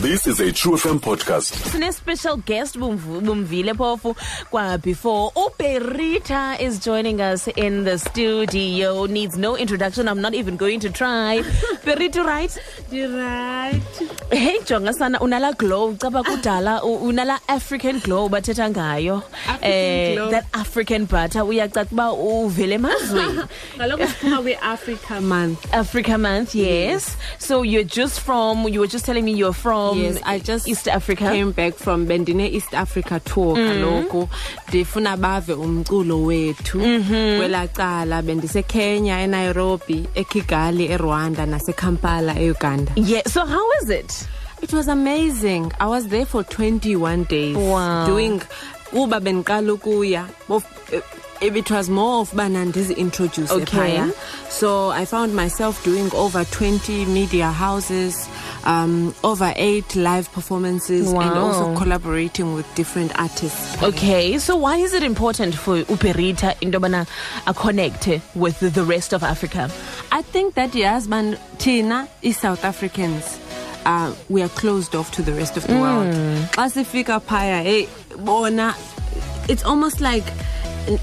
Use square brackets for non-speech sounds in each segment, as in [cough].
This is a True FM podcast. Sine-special guest Bumv- Bumvile Pofu kwa before. Operita is joining us in the studio. Needs no introduction. I'm not even going to try. [laughs] Perito, right? right Hey jonga sana unala glow caba kudala u- unala African glow bathetha ngayo. African eh, glow. that African butter uyacaca uba uvele emazweni. [laughs] kaloku siphuma we Africa month Africa month, yes. So you're just from you were just telling me you're from yes i just East Africa. Came back from bendine east africa tour kaloku ndifuna bave umculo wethu Mm-hmm. kwelaa cala bendisekenya enairobi ekigali erwanda nasekampala euganda Yeah. So how is it? it was amazing i was there for 21 days Wow. doing kuba bendiqala ukuya it was more of bana ndizi-introduce Okay. so i found myself doing over 20 media houses um, over eight live performances and also collaborating with different artists Okay, so why is it important for Uperita Indobana a connect with the rest of Africa? I think that yes, man, Tina is South Africans. Uh, we are closed off to the rest of the world. Xa sifika phaya, hey, bona, it's almost like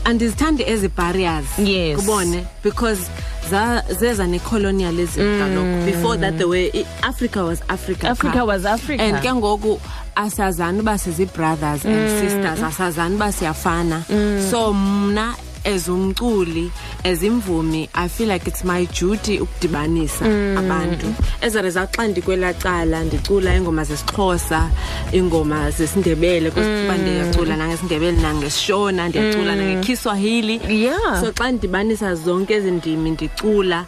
andizithandi ezi barriers. Yes. Kubone because za- zeza necolonialism mm. kaloku. Before that the way Africa was Africa. Africa was Africa. And ke ngoku asazani uba sizi-brothers and mm. sisters asazani uba siyafana mm. so mna as umculi as imvumi i feel like it's my duty ukudibanisa abantu. As a result xa ndikwelaa cala ndicula iingoma zesixhosa iingoma zesindebele kuba ndiyacula nangesindebele nangesishona ndiyacula nangekiswahili. Yeah. so xa ndidibanisa zonke ezi ndimi ndicula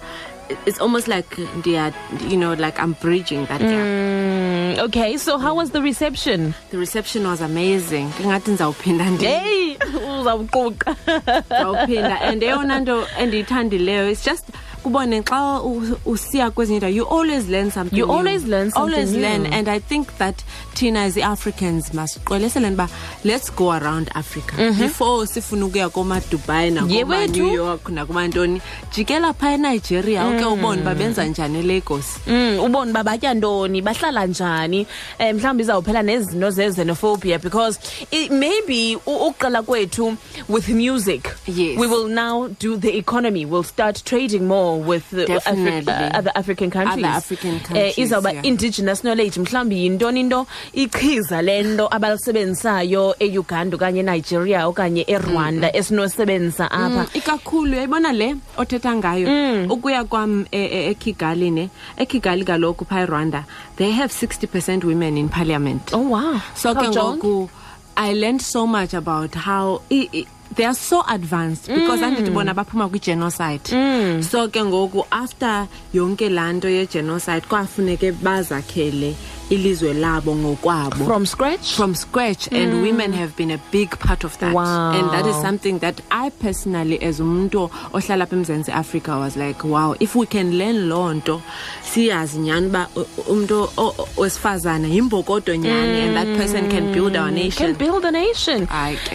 it's almost like they are, you know like i'm bridging that gap Mm, okay, so how was the reception? The reception was amazing. Ngingathi ndizawuphinda ndi- Hey, [laughs] and eyona nto endiyithandileyo it's just kubone xa usiya kwezinye indawo you always learn something You new. always learn something always new. learn and i think that thina as i-africans masiqweleseleni uba let's go around africa. Before sifuna ukuya koomadubai nakoma-new york nakumantoni jikela phaa enigeria uke ubone uba benza njani elagos. Mm, ubone uba batya ntoni bahlala njani um mhlawumbi izawuphela nezinto ze-xenophobia because it, maybe ukuqela ukuqala kwethu with music. Yes. we will now do the economy we'll start trading more with Afri- uh, other african countries. Other African Eh, countries, izawuba yeah. indigenous knowledge mhlawumbi yintoni into ichiza le nto abalisebenzisayo euganda okanye enigeria okanye erwanda esinosebenzisa apha Mm, ikakhulu yayibona le othetha ngayo? Ukuya kwam e- e- ekigali ne ekigali kaloku phaa erwanda they have 60 percent women in parliament. Oh wow. So ke ngoku i learned so much about how i, i, they are so advanced because mm. andithi bona baphuma kwi-genocide. Mm. So ke ngoku after yonke laa nto ye-genocide kwafuneke bazakhele ilizwe labo ngokwabo. From scratch? From scratch and mm. women have been a big part of that. Wow. and that is something that i personally as umuntu ohlala apha emzantsi africa was like wow if we can learn loo nto siyazi nyhani uba umntu wesifazane yimbokodo nyhani and that person can build our nation can build a nation.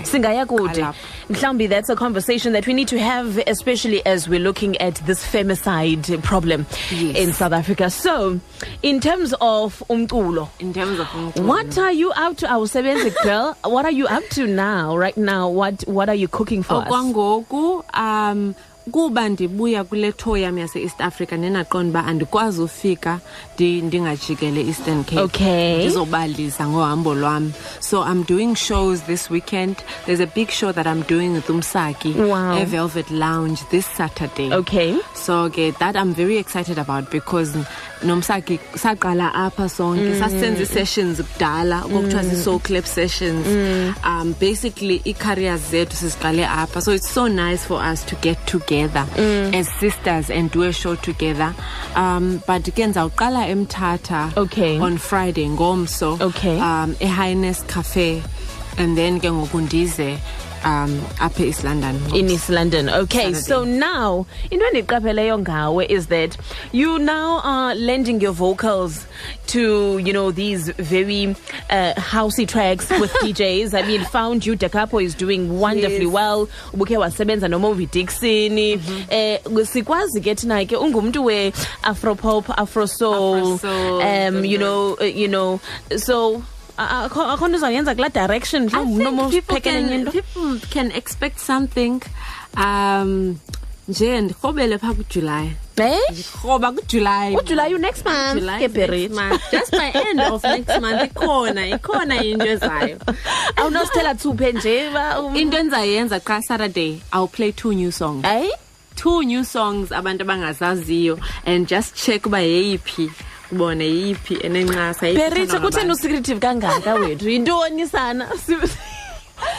Singaya kude Qalapho. that's a conversation that we need to have especially as we're looking at this femicide problem Yes. in south africa so in terms of umculo in terms of umculo. what are you up to our awusebenzi girl what are you up to now right now what what are you cooking for us um kuba ndibuya kule tour yam yase-east africa nenaqonda uba andikwazi ufika ndi- ndingajikele eastern cape. Okay. ndizobalisa ngohambo lwam. So i'm doing shows this weekend. There's a big show that i'm doing with umsaki Wow. evelvet lounge this saturday. Okay. So ke that i'm very excited about because nomsaki saqala apha sonke sasisenza ii-sessions kudala okokuthiwa zii-soul clap sessions. Um basically ii-careers zethu siziqale apha. So it's so nice for us to get together as sisters and do a show together. Um but ke ndizawuqala emthatha Okay. on friday ngomso Okay. um e-highness cafe. And then ke ngoku ndize um apha east london in East London. Okay, Saturday. so now into endiqapheleyo ngawe is that you now are lending your vocals to you know these very uh, housey tracks with [laughs] DJs. I mean, found you. Da Capo is doing wonderfully Yes. well. Ubukhe wasebenza noMobi Dixon. Eh sikwazi ke thina ke ungumntu we Afropop, Afro soul. Afro-soul, Um you know, uh, you know. So akho nto uzawuyenza kulaa direction I people can, into? people can expect something um nje ndirhobele phaa kujuly Eh? ndirhoba kujuly ujuly you next month July ke is next Berit. month. just by end of next month ikhona ikhona into ezayo [laughs] awunosithela thuphe nje um, into endizayenza xa saturday i'll play two new songs two new songs abantu abangazaziyo and just check uba yeyiphi sibone yiphi enencasa perite kutheni usecretive kangaka wethu? Yintoni sana? [laughs]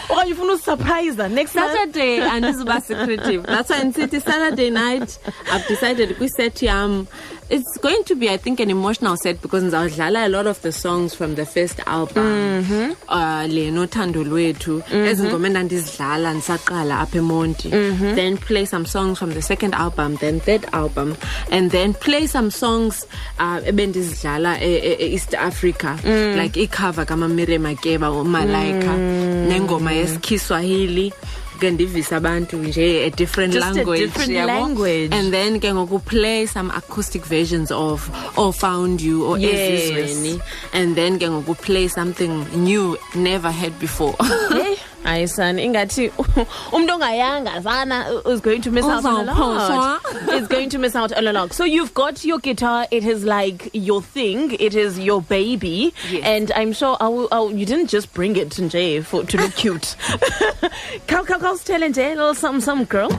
okanye ufuna usurprise next saturday andizuba secretive. That's why ndisithi saturday night i've decided kwiset yam. It's going to be i think an emotional set because ndizawudlala a lot of the songs from the first album mm-hmm. uh, le nothando lwethu. Mm-hmm. Ezi ngoma endandizidlala ndisaqala apha emonti. Mm-hmm. Then play some songs from the second album then third album and then play some songs uh, ebendizidlala e- e- e- east africa. Mm. Like icover kamamire makeba umalaika mm. nengoma yesikhiswahili ke ndivisa abantu nje a different Just a language different yabo. language. and then ke ngoku play some acoustic versions of or found you or Yes. ezizweni and then ke ngoku play something new never heard before Hey, [laughs] hayi sana ingathi [laughs] umntu ongayanga sana is going to miss out on a lot. Is going to miss out on a lot. So you've got your guitar. It is like your thing. It is your baby. Yes. And I'm sure I will, I will- you didn't just bring it nje for to look cute. Cow, cow, cow, tell nje a little something, some girl.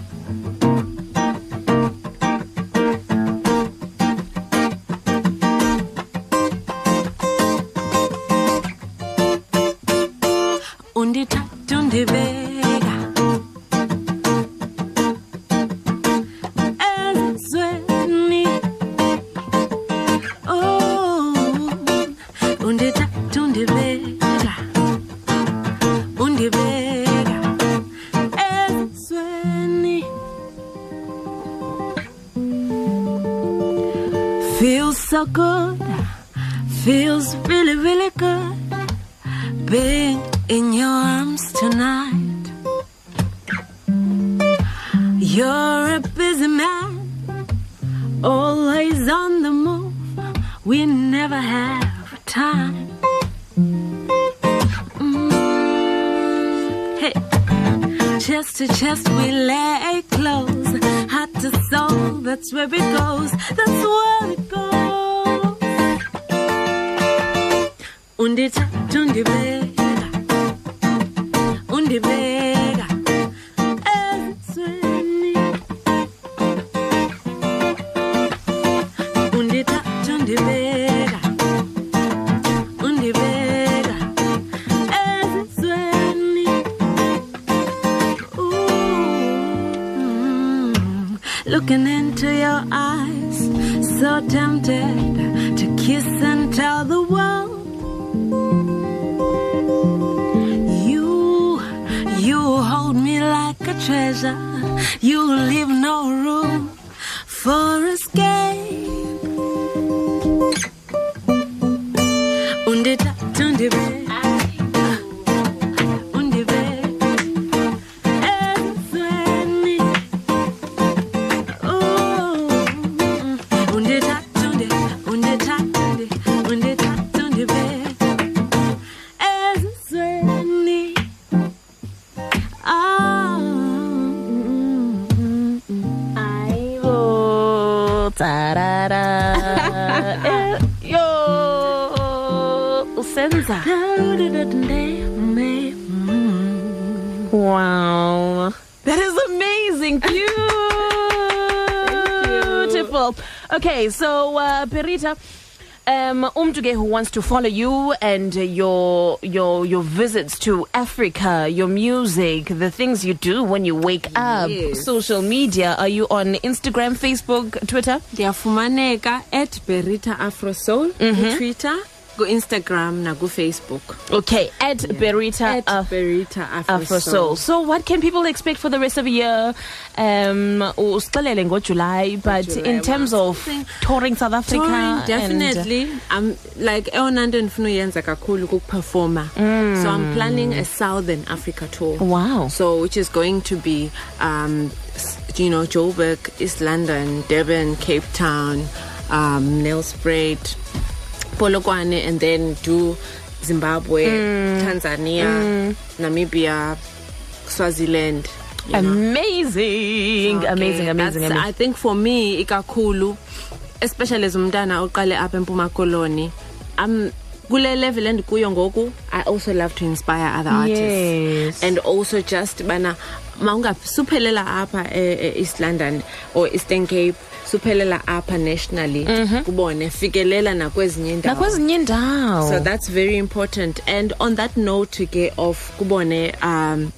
Feels so good. Feels really really good. Being in your arms tonight. Chest to chest we lay close, heart to soul. That's where it goes. That's where it goes. undithatha undibeka undibeka looking into your eyes so tempted to kiss and tell the world You, you hold me like a treasure. You leave no room for escape. Okay, so uh, Berita, um, umtuge who wants to follow you and your your your visits to Africa, your music, the things you do when you wake up, Yes. social media. Are you on Instagram, Facebook, Twitter? ndiyafumaneka at berita afro soul twitter ku-instagram nakufacebook Okay, at Berita at Af- berita afro, Soul. So, what can people expect for the rest of the year? Um, usixelele ngoJuly, but July, but in terms wow. of touring South Africa, Touring, and- definitely i'm like eyona nto ndifuna uyenza kakhulu kukuperforma so i'm planning a southern africa tour wow. so which is going to be um you know joburg east london durban cape town um nelspruit polokwane and then do zimbabwe tanzania namibia swaziland you know. Amazing, Okay, amazing, amazing, that's- amazing. I think for me ikakhulu especially as umntana oqale apha empuma koloni um kule level endikuyo ngoku i also love to inspire other artists. Yes. and also just bana maungasuphelela apha e- e- east london or eastern cape suphelela apha nationally mhm. kubone fikelela nakwezinye indawo nakwezinye indawo so that's very important. And on that note ke of kubone um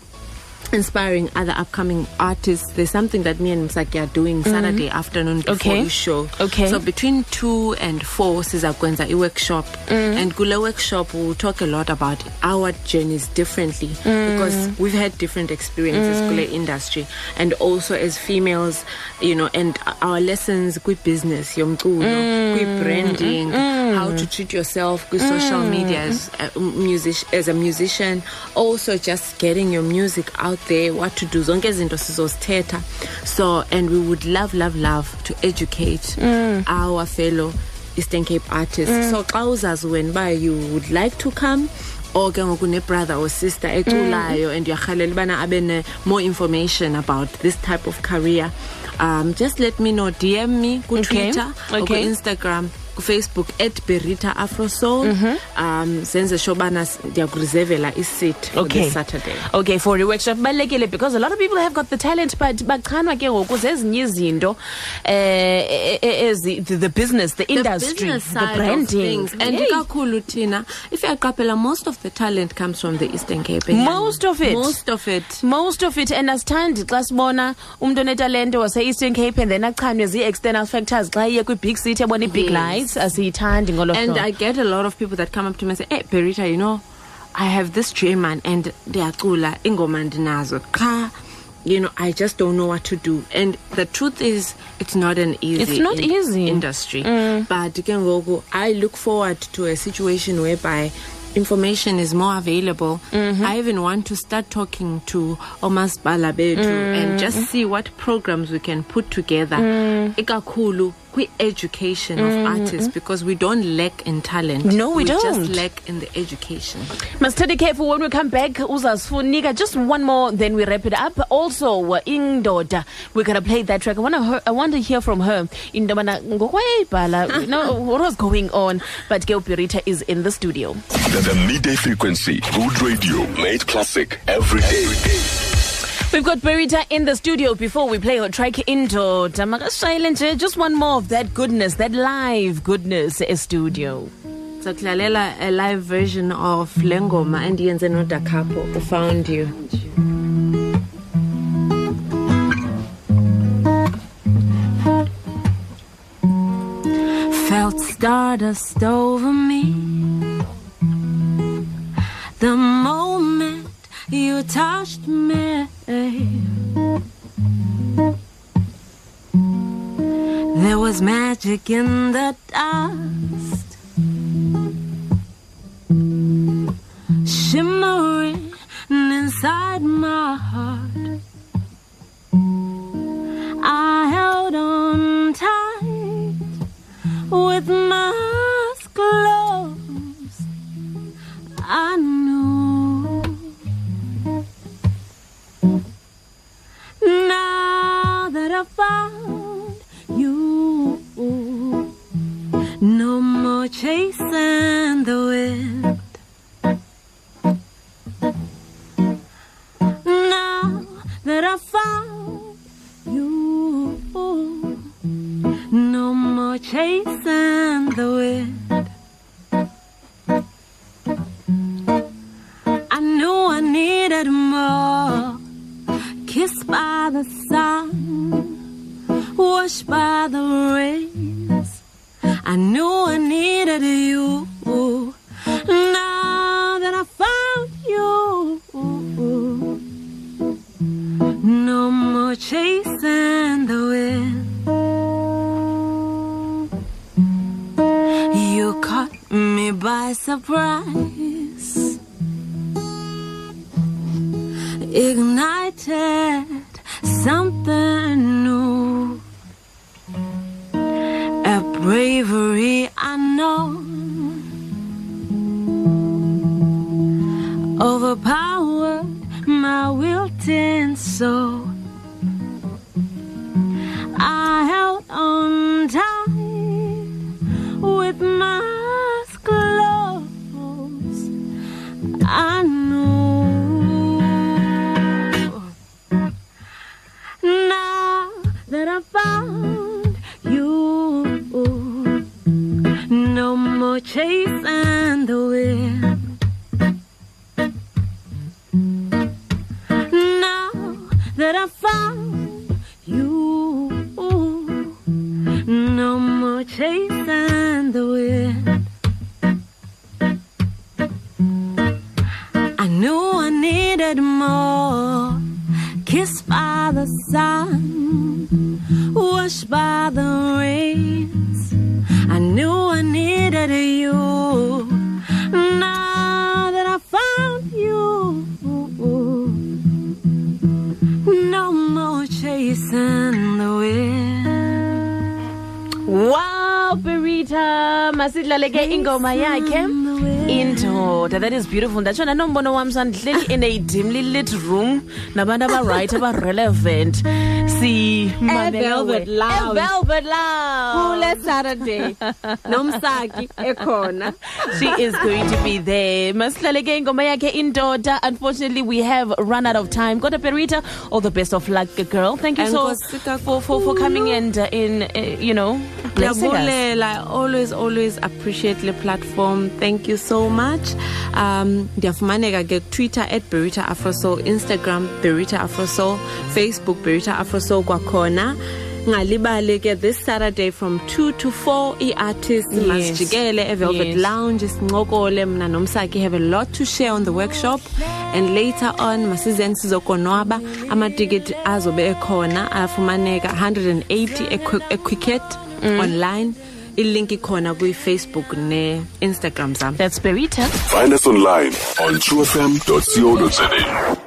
inspiring other upcoming artists there's something that me and msaki are doing mm. saturday afternoon before Okay. the show. Okay. so between 2 and 4 siza kwenza i-workshop mm. and kule workshop we'll talk a lot about our journeys differently mm. because we've had different experiences kule industry. And also as females you know and our lessons kwi-business yomculo kwi-branding how to mm. treat yourself kwi-social mm. media as a, music, as a musician. Also just getting your music out there what to do. Zonke izinto sizozithetha. So and we would love love love to educate mm. our fellow eastern cape artists. So xa uzazi wena uba you would like to come or ke ngoku ne-brother or sister eculayo and uyarhalela ubana abe more information about this type of career um just let me know dm me kutwitter or Okay. ku-instagram kufacebook at berita afro soul. Mm-hmm. Um zenze sure ubana ndiyakureservela iseat Okay. this saturday. Okay for i-workshop balulekile because a lot of people have got the talent but bachanwa ke ngoku zezinye izinto eh, eh, eh, ezi the the business the industry the, the branding. and ikakhulu thina if uyaqaphela most of the talent comes from the eastern cape Most of it. most of it. Most of it. And asithandi xa sibona umntu onetalente wase-eastern cape and then achanwe zii-external factors xa iye kwi-big city ebona i-big Yes. Lights asiyithandi ngolo and. I get a lot of people that come up to me and say, "Hey, Berita, you know, I have this dream man, and ndiyacula ingoma ndinazo qha you know I just don't know what to do." And the truth is, it's not an easy. It's not easy. Mm. industry. But ke ngoku, I look forward to a situation whereby. Information is more available. Mm-hmm. I even want to start talking to Omas Balabetu and just see what programs we can put together. Mm. Ikakhulu education of artists because we don't lack in talent. Mm-hmm. No, we just don't. just lack in the education. must study careful when we come back uzasifunika just one more then we wrap it up also uh, indoda we're gonna play that track i want to hear, i want to hear from her into yobana ngokwayibhala you know what was going on but ke ubirita is in the studio The, the midday frequency. Good radio. Made classic every day. We've got Berita in the studio before we play her track Indoda. Makashayile nje, Just one more of that goodness, that live goodness e studio. So Klalela, a live version of Lengoma and Yenze no Da Capo, who found you. Felt stardust over me the moment you touched me. Was magic in the dust, shimmering inside my heart. I held on tight with my I found you, no more chasing the wind. By surprise. Ignited more. Kissed by the sun, washed by the rains. I knew I needed you. Now that I found you, no more chasing the wind. wow berita masidlale ke ingoma yakhe indoda that. Is beautiful. Ndatsho nanombono wam sandihleli in a dimly lit room nabantu abaright abarelevant. E-Velvet Lounge. velvet lounge. Kule Saturday. Nomsaki ekhona. she is going to be there. Masihlale ke ingoma yakhe indoda. Unfortunately we have run out of time. Kodwa berita all the best of luck girl. Thank you so for, for, for coming and uh, in uh, you know blessing us. Always always appreciate the platform. Thank you so much. Um ndiyafumaneka ke Twitter at @berita afrosoul, Instagram berita afrosoul, Facebook berita afrosoul kwakhona. ngalibali ke this saturday from 2 to 4 i-artists Yes. masijikele evelvet Yes. lounge sincokole mna nomsaki have a lot to share on the workshop and later on masizeni sizokonwaba amatikiti azobe ekhona afumaneka 180 equi- equicket online ilink ikhona kwi-facebook ne-instagram zam that's berita Find us online on truefm.co.za.